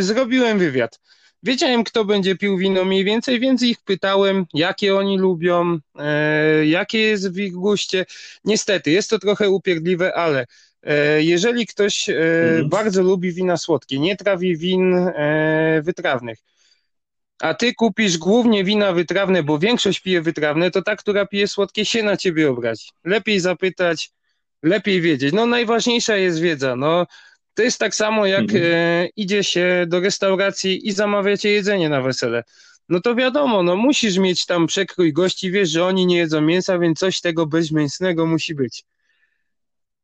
zrobiłem wywiad. Wiedziałem, kto będzie pił wino mniej więcej, więc ich pytałem, jakie oni lubią, e, jakie jest w ich guście. Niestety, jest to trochę upierdliwe, ale e, jeżeli ktoś e, mhm. bardzo lubi wina słodkie, nie trawi win wytrawnych, a ty kupisz głównie wina wytrawne, bo większość pije wytrawne, to ta, która pije słodkie, się na ciebie obrazi. Lepiej zapytać, lepiej wiedzieć. No najważniejsza jest wiedza. No to jest tak samo, jak mhm. e, idzie się do restauracji i zamawiacie jedzenie na wesele. No to wiadomo, no musisz mieć tam przekrój gości, wiesz, że oni nie jedzą mięsa, więc coś tego bezmięsnego musi być.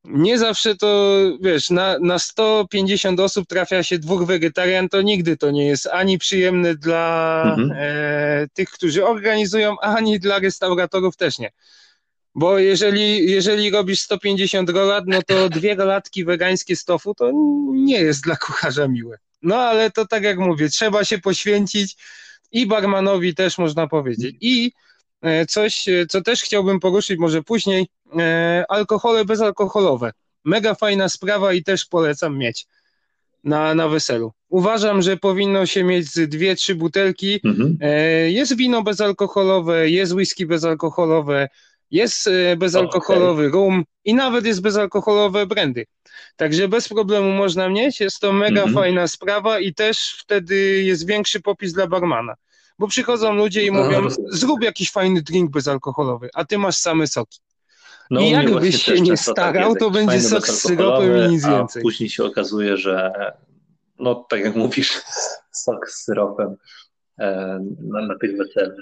Nie zawsze to, wiesz, na, na 150 osób trafia się dwóch wegetarian, to nigdy to nie jest ani przyjemne dla mhm. e, tych, którzy organizują, ani dla restauratorów też nie. Bo jeżeli, jeżeli robisz 150 rolat, no to dwie rolatki wegańskie z tofu to nie jest dla kucharza miłe. No ale to tak jak mówię, trzeba się poświęcić i barmanowi też można powiedzieć. I e, coś, e, co też chciałbym poruszyć może później, e, alkohole bezalkoholowe. Mega fajna sprawa i też polecam mieć na, na weselu. Uważam, że powinno się mieć dwie, trzy butelki. Mhm. Jest wino bezalkoholowe, jest whisky bezalkoholowe, jest bezalkoholowy okay. rum i nawet jest bezalkoholowe brandy. Także bez problemu można mieć, jest to mega -hmm. fajna sprawa i też wtedy jest większy popis dla barmana. Bo przychodzą ludzie i mówią, zrób jakiś fajny drink bezalkoholowy, a ty masz same soki. No, I jakbyś się nie tak starał, tak to będzie sok z syropem i nic więcej. A później się okazuje, że no tak jak mówisz, sok z syropem e, na, na tych weselach.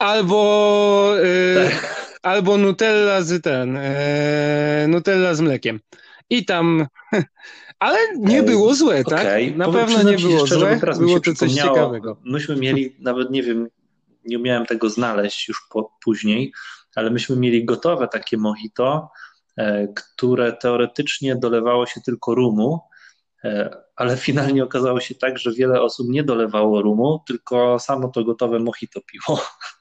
Albo y, tak albo Nutella z ten, e, Nutella z mlekiem. I tam, ale nie było złe, tak? Okay. Na Powiem, pewno nie było szczerze, złe, teraz było to coś ciekawego. Myśmy mieli, nawet nie wiem, nie umiałem tego znaleźć już po, później, ale myśmy mieli gotowe takie mojito, e, które teoretycznie dolewało się tylko rumu, e, ale finalnie okazało się tak, że wiele osób nie dolewało rumu, tylko samo to gotowe mojito piło.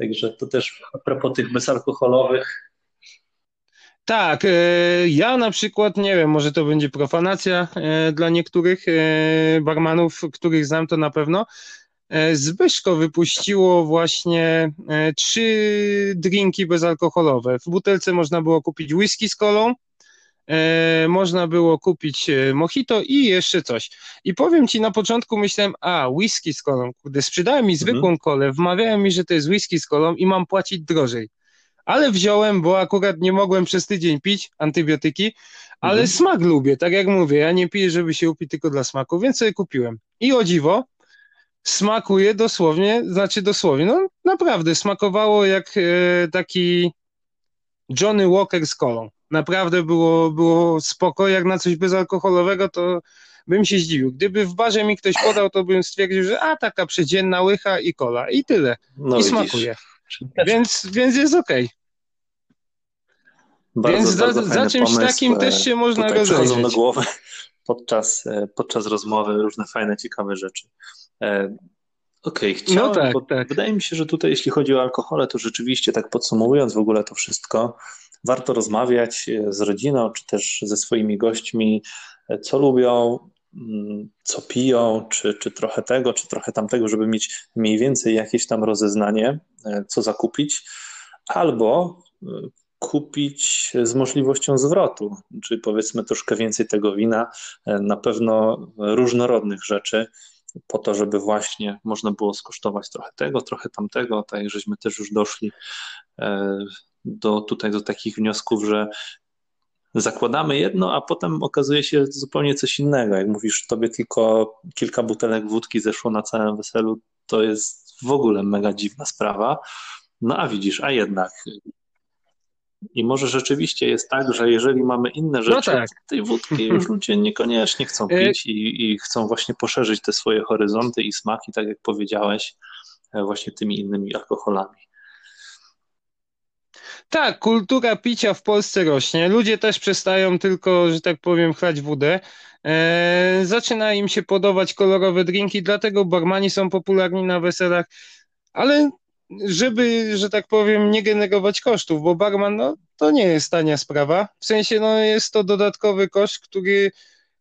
Także to też a propos tych bezalkoholowych. Tak, e, ja na przykład, nie wiem, może to będzie profanacja e, dla niektórych e, barmanów, których znam to na pewno. Zbyszko wypuściło właśnie trzy drinki bezalkoholowe. W butelce można było kupić whisky z kolą, można było kupić e, mojito i jeszcze coś. I powiem ci, na początku myślałem, a, whisky z kolą, kurde, sprzedałem mi zwykłą mhm. kolę, wmawiałem mi, że to jest whisky z kolą i mam płacić drożej. Ale wziąłem, bo akurat nie mogłem przez tydzień pić antybiotyki, ale mhm. smak lubię, tak jak mówię, ja nie piję, żeby się upić tylko dla smaku, więc sobie kupiłem. I o dziwo, smakuje dosłownie, znaczy dosłownie, no naprawdę, smakowało jak e, taki Johnny Walker z kolą. Naprawdę było, było spoko. Jak na coś bezalkoholowego, to bym się zdziwił. Gdyby w barze mi ktoś podał, to bym stwierdził, że a taka przedzienna łycha i kola i tyle. No I widzisz. smakuje. Więc, więc jest okej. Okay. Więc za, za czymś pomysł, takim też się można rozejrzeć. na głowę podczas, e, podczas rozmowy różne fajne, ciekawe rzeczy. E, okej, okay, chciałem, no tak, tak. wydaje mi się, że tutaj jeśli chodzi o alkohole, to rzeczywiście tak podsumowując w ogóle to wszystko, warto rozmawiać e, z rodziną, czy też ze swoimi gośćmi, e, co lubią, mm, co piją, czy, czy trochę tego, czy trochę tamtego, żeby mieć mniej więcej jakieś tam rozeznanie, e, co zakupić, albo kupić z możliwością zwrotu, czyli powiedzmy troszkę więcej tego wina, na pewno różnorodnych rzeczy, po to, żeby właśnie można było skosztować trochę tego, trochę tamtego, tak żeśmy też już doszli do, tutaj do takich wniosków, że zakładamy jedno, a potem okazuje się zupełnie coś innego. Jak mówisz, tobie tylko kilka butelek wódki zeszło na całym weselu, to jest w ogóle mega dziwna sprawa. No a widzisz, a jednak. I może rzeczywiście jest tak, że jeżeli mamy inne no rzeczy, no tak. tej wódki już ludzie niekoniecznie chcą e, pić i, i chcą właśnie poszerzyć te swoje horyzonty i smaki, tak jak powiedziałeś, e, właśnie tymi innymi alkoholami. Tak, kultura picia w Polsce rośnie. Ludzie też przestają tylko, że tak powiem, chlać wódę. Eee, zaczyna im się podobać kolorowe drinki, dlatego barmani są popularni na weselach, ale żeby, że tak powiem, nie generować kosztów, bo barman no, to nie jest tania sprawa. W sensie no, jest to dodatkowy koszt, który,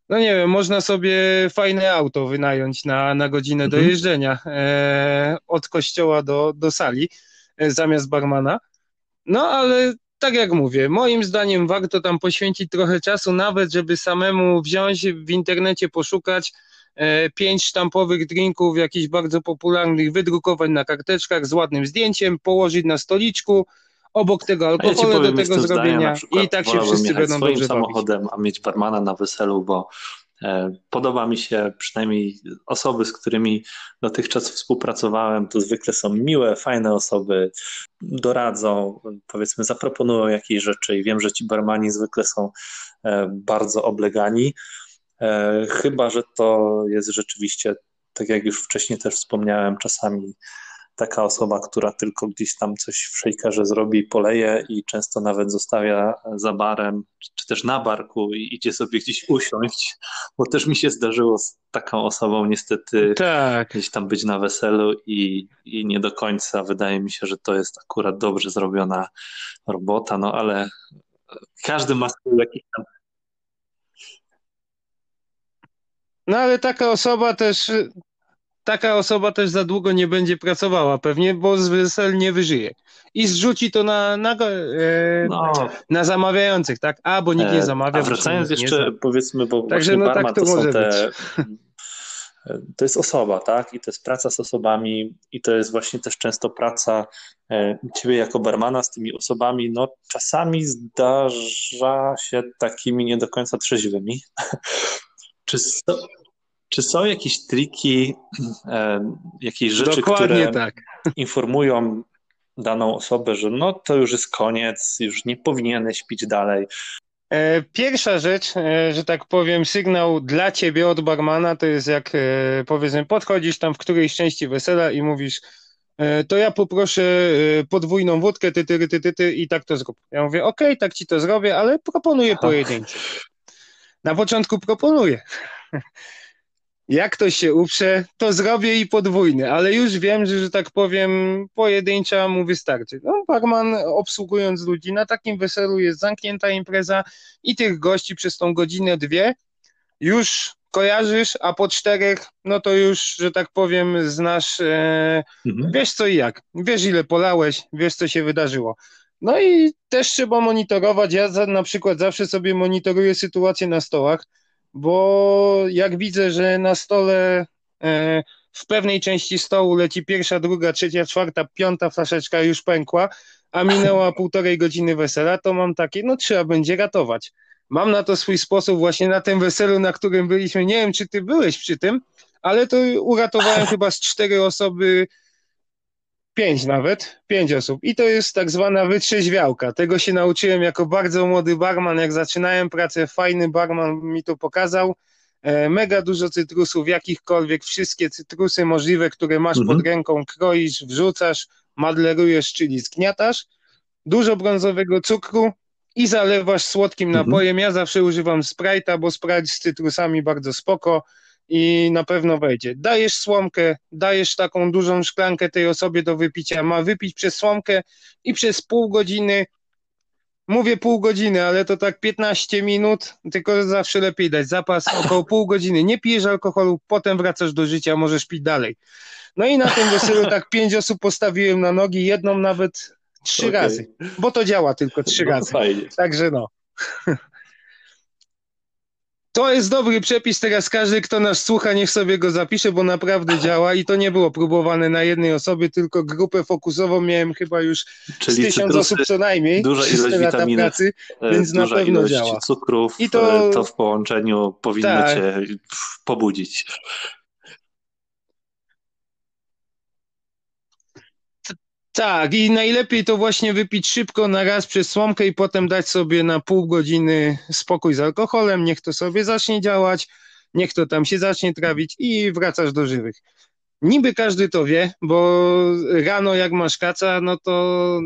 no nie wiem, można sobie fajne auto wynająć na, na godzinę mhm. dojeżdżenia e, od kościoła do, do sali e, zamiast barmana. No ale tak jak mówię, moim zdaniem warto tam poświęcić trochę czasu, nawet żeby samemu wziąć w internecie, poszukać e, pięć sztampowych drinków, jakichś bardzo popularnych, wydrukować na karteczkach z ładnym zdjęciem, położyć na stoliczku, obok tego alkoholu ja do tego zrobienia i tak się wszyscy będą dobrze samochodem, bawić. a mieć barmana na weselu, bo podoba mi się, przynajmniej osoby, z którymi dotychczas współpracowałem, to zwykle są miłe, fajne osoby, doradzą, powiedzmy, zaproponują jakieś rzeczy i wiem, że ci barmani zwykle są e, bardzo oblegani. E, chyba, że to jest rzeczywiście, tak jak już wcześniej też wspomniałem, czasami taka osoba, która tylko gdzieś tam coś w shakerze zrobi, poleje i często nawet zostawia za barem, czy też na barku i idzie sobie gdzieś usiąść, bo też mi się zdarzyło z taką osobą niestety tak. gdzieś tam być na weselu i, i nie do końca wydaje mi się, że to jest akurat dobrze zrobiona robota, no ale każdy ma swój jakiś tam No ale taka osoba też taka osoba też za długo nie będzie pracowała pewnie, bo z wesel nie wyżyje. I zrzuci to na, na, e, no. na zamawiających, tak? A, bo nikt nie e, zamawia. A wracając jeszcze, powiedzmy, bo Także no, tak to, to są te... To jest osoba, tak? I to jest praca z osobami, i to jest właśnie też często praca e, ciebie jako barmana z tymi osobami. No, czasami zdarza się takimi nie do końca trzeźwymi. Czy, czy są jakieś triki, e, jakieś rzeczy, Dokładnie które tak. informują daną osobę, że no to już jest koniec, już nie powinieneś pić dalej? E, pierwsza rzecz, e, że tak powiem, sygnał dla ciebie od barmana to jest jak powiedzmy podchodzisz tam w którejś części wesela i mówisz to ja poproszę podwójną wódkę, ty, ty, ty, ty, ty i tak to zrób. Ja mówię, okej, okay, tak ci to zrobię, ale proponuję pojedyncze. Na początku proponuję. Jak ktoś się uprze, to zrobię i podwójny, ale już wiem, że, że tak powiem, pojedyncza mu wystarczy. No, barman obsługując ludzi na takim weselu jest zamknięta impreza i tych gości przez tą godzinę, dwie już kojarzysz, a po czterech, no to już, że tak powiem, znasz, e, mhm. wiesz co i jak, wiesz ile polałeś, wiesz co się wydarzyło. No i też trzeba monitorować. Ja za, na przykład zawsze sobie monitoruję sytuację na stołach, bo jak widzę, że na stole e, w pewnej części stołu leci pierwsza, druga, trzecia, czwarta, piąta flaszeczka już pękła, a minęła półtorej godziny wesela, to mam takie, no trzeba będzie ratować. Mam na to swój sposób właśnie na tym weselu, na którym byliśmy. Nie wiem, czy ty byłeś przy tym, ale to uratowałem chyba z cztery osoby Pięć nawet, pięć osób. I to jest tak zwana wytrzeźwiałka. Tego się nauczyłem jako bardzo młody barman, jak zaczynałem pracę, fajny barman mi to pokazał. E, mega dużo cytrusów, jakichkolwiek, wszystkie cytrusy możliwe, które masz mhm. pod ręką, kroisz, wrzucasz, madlerujesz, czyli zgniatasz. Dużo brązowego cukru i zalewasz słodkim mhm. napojem. Ja zawsze używam Sprite'a, bo Sprite z cytrusami bardzo spoko i na pewno wejdzie. Dajesz słomkę, dajesz taką dużą szklankę tej osobie do wypicia, ma wypić przez słomkę i przez pół godziny, mówię pół godziny, ale to tak 15 minut, tylko zawsze lepiej dać zapas około pół godziny. Nie pijesz alkoholu, potem wracasz do życia, możesz pić dalej. No i na tym weselu tak pięć osób postawiłem na nogi, jedną nawet trzy okay. razy, bo to działa tylko trzy no, razy. Fajnie. Także no. To jest dobry przepis, teraz każdy, kto nas słucha, niech sobie go zapisze, bo naprawdę działa i to nie było próbowane na jednej osobie, tylko grupę fokusową miałem chyba już Czyli z tysiąc osób co najmniej. Duża ilość witamin, pracy, e, więc na pewno ilość działa. cukrów, I to, e, to w połączeniu powinno tak. cię pobudzić. Tak, i najlepiej to właśnie wypić szybko na raz przez słomkę i potem dać sobie na pół godziny spokój z alkoholem, niech to sobie zacznie działać, niech to tam się zacznie trawić i wracasz do żywych. Niby każdy to wie, bo rano jak masz kaca, no to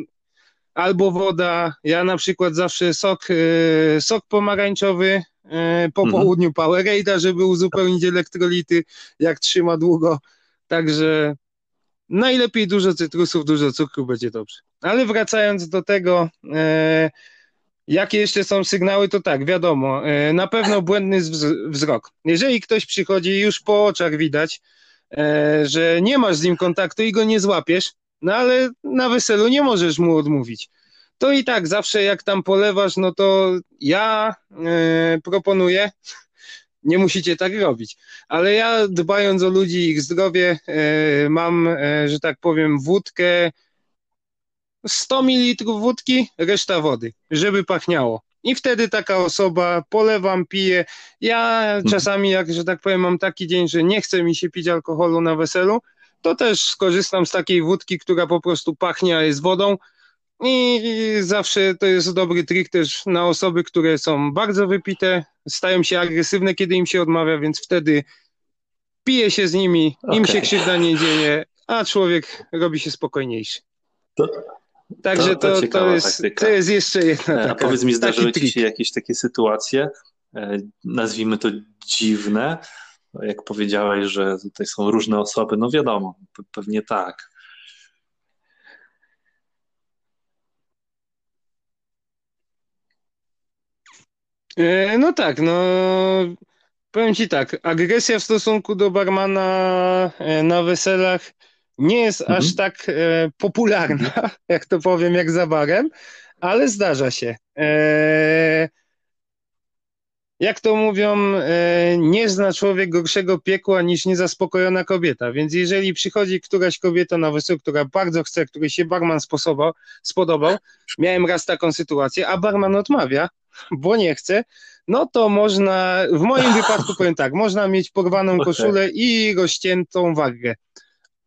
albo woda, ja na przykład zawsze sok, e, sok pomarańczowy, e, po mhm. południu Powerade, żeby uzupełnić elektrolity, jak trzyma długo, także najlepiej dużo cytrusów, dużo cukru, będzie dobrze. Ale wracając do tego, e, jakie jeszcze są sygnały, to tak, wiadomo, e, na pewno błędny wzrok. Jeżeli ktoś przychodzi już po oczach widać, e, że nie masz z nim kontaktu i go nie złapiesz, no ale na weselu nie możesz mu odmówić. To i tak zawsze jak tam polewasz, no to ja e, proponuję, nie musicie tak robić. Ale ja dbając o ludzi i ich zdrowie, e, mam, e, że tak powiem, wódkę, 100 ml wódki, reszta wody, żeby pachniało. I wtedy taka osoba polewam, pije. Ja mhm. czasami, jak, że tak powiem, mam taki dzień, że nie chce mi się pić alkoholu na weselu, to też skorzystam z takiej wódki, która po prostu pachnie, a jest wodą i zawsze to jest dobry trik też na osoby, które są bardzo wypite, stają się agresywne, kiedy im się odmawia, więc wtedy pije się z nimi, okay. im się krzywda nie dzieje, a człowiek robi się spokojniejszy. To, Także to, to, to, jest, to jest jeszcze jedna taka, A powiedz mi, zdarzyły ci się jakieś takie sytuacje, e, nazwijmy to dziwne, jak powiedziałeś, że tutaj są różne osoby, no wiadomo, pewnie tak. No tak, no powiem ci tak, agresja w stosunku do barmana e, na weselach nie jest mhm. aż tak e, popularna, jak to powiem, jak za barem, ale zdarza się. E, jak to mówią, e, nie zna człowiek gorszego piekła niż niezaspokojona kobieta. Więc jeżeli przychodzi któraś kobieta na weselu, która bardzo chce, której się barman sposobał, spodobał, miałem raz taką sytuację, a barman odmawia, bo nie chce, no to można, w moim wypadku powiem tak, można mieć porwaną koszulę i rozciętą wagę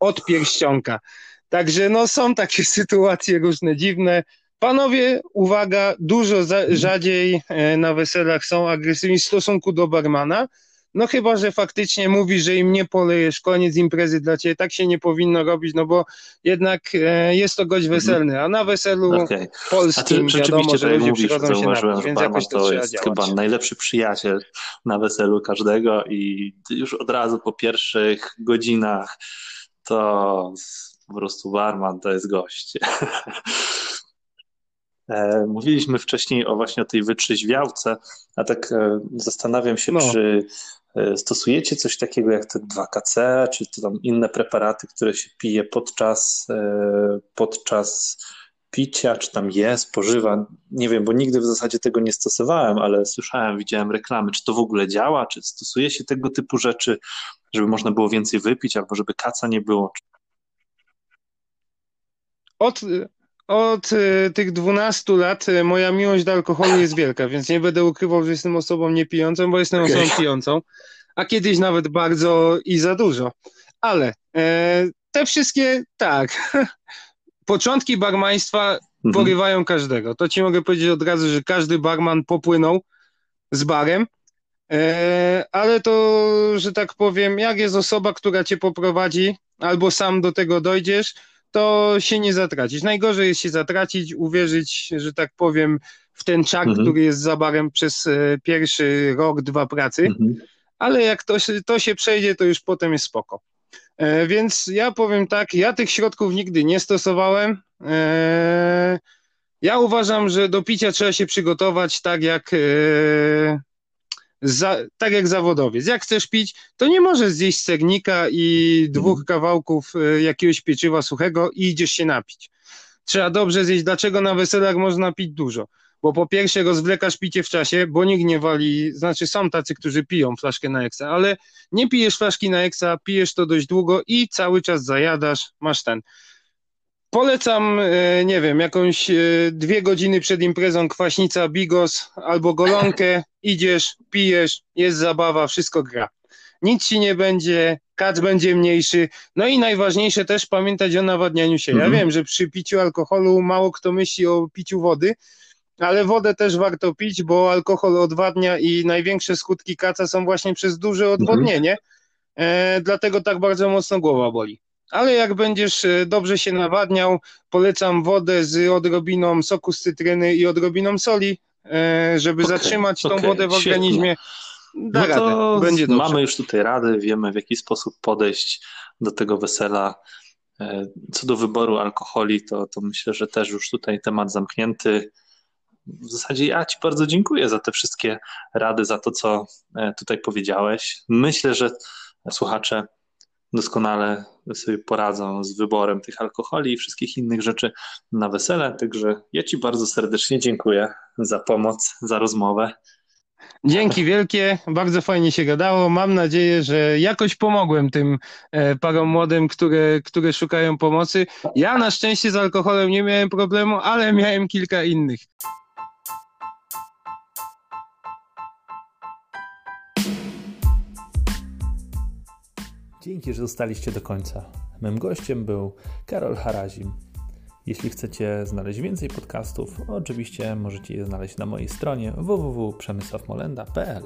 od pierścionka. Także no są takie sytuacje różne dziwne. Panowie, uwaga, dużo za, rzadziej e, na weselach są agresywni w stosunku do barmana. No chyba, że faktycznie mówi, że im nie polejesz, koniec imprezy dla ciebie, tak się nie powinno robić, no bo jednak e, jest to gość weselny, a na weselu okay. polskim czy, wiadomo, że ludzie mówisz, przychodzą się napić, więc jakoś to, to jest działać. chyba najlepszy przyjaciel na weselu każdego i już od razu po pierwszych godzinach to po prostu barman to jest gość. E, mówiliśmy wcześniej o właśnie o tej wytrzeźwiałce, a tak e, zastanawiam się, no. czy e, stosujecie coś takiego jak te 2KC, czy to tam inne preparaty, które się pije podczas, podczas picia, czy tam je, spożywa. Nie wiem, bo nigdy w zasadzie tego nie stosowałem, ale słyszałem, widziałem reklamy, czy to w ogóle działa, czy stosuje się tego typu rzeczy, żeby można było więcej wypić, albo żeby kaca nie było. Od, od y, tych 12 lat y, moja miłość do alkoholu jest wielka, więc nie będę ukrywał, że jestem osobą niepijącą, bo jestem osobą pijącą, a kiedyś nawet bardzo i za dużo. Ale e, te wszystkie, tak, początki barmaństwa mhm. porywają każdego. To ci mogę powiedzieć od razu, że każdy barman popłynął z barem, e, ale to, że tak powiem, jak jest osoba, która cię poprowadzi, albo sam do tego dojdziesz, to się nie zatracić. Najgorzej jest się zatracić, uwierzyć, że tak powiem, w ten czak, mhm. który jest za barem przez e, pierwszy rok, dwa pracy, mhm. ale jak to, to się przejdzie, to już potem jest spoko. E, więc ja powiem tak, ja tych środków nigdy nie stosowałem. E, ja uważam, że do picia trzeba się przygotować tak jak za, tak jak zawodowiec. Jak chcesz pić, to nie możesz zjeść sernika i dwóch mhm. kawałków jakiegoś pieczywa suchego i idziesz się napić. Trzeba dobrze zjeść. Dlaczego na weselach można pić dużo? Bo po pierwsze rozwlekasz picie w czasie, bo nikt nie wali, znaczy są tacy, którzy piją flaszkę na eksa, ale nie pijesz flaszki na eksa, pijesz to dość długo i cały czas zajadasz, masz ten. Polecam, e, nie wiem, jakąś e, dwie godziny przed imprezą kwaśnica bigos albo golonkę, idziesz, pijesz, jest zabawa, wszystko gra. Nic ci nie będzie, kac będzie mniejszy. No i najważniejsze też pamiętać o nawadnianiu się. Ja mhm. wiem, że przy piciu alkoholu mało kto myśli o piciu wody, ale wodę też warto pić, bo alkohol odwadnia i największe skutki kaca są właśnie przez duże odwodnienie. E, dlatego tak bardzo mocno głowa boli. Ale jak będziesz e, dobrze się nawadniał, polecam wodę z odrobiną soku z cytryny i odrobiną soli, e, żeby okay, zatrzymać okay, tą wodę w organizmie. Da no to będzie dobrze. Mamy już tutaj rady, wiemy w jaki sposób podejść do tego wesela. E, co do wyboru alkoholi, to, to myślę, że też już tutaj temat zamknięty. W zasadzie ja Ci bardzo dziękuję za te wszystkie rady, za to, co tutaj powiedziałeś. Myślę, że słuchacze doskonale sobie poradzą z wyborem tych alkoholi i wszystkich innych rzeczy na wesele. Także ja Ci bardzo serdecznie dziękuję za pomoc, za rozmowę. Dzięki wielkie, bardzo fajnie się gadało. Mam nadzieję, że jakoś pomogłem tym e, parom młodym, które, które szukają pomocy. Ja na szczęście z alkoholem nie miałem problemu, ale miałem kilka innych. Dzięki, że zostaliście do końca. Mym gościem był Karol Harazim. Jeśli chcecie znaleźć więcej podcastów, oczywiście możecie je znaleźć na mojej stronie www.przemysławmolenda.pl.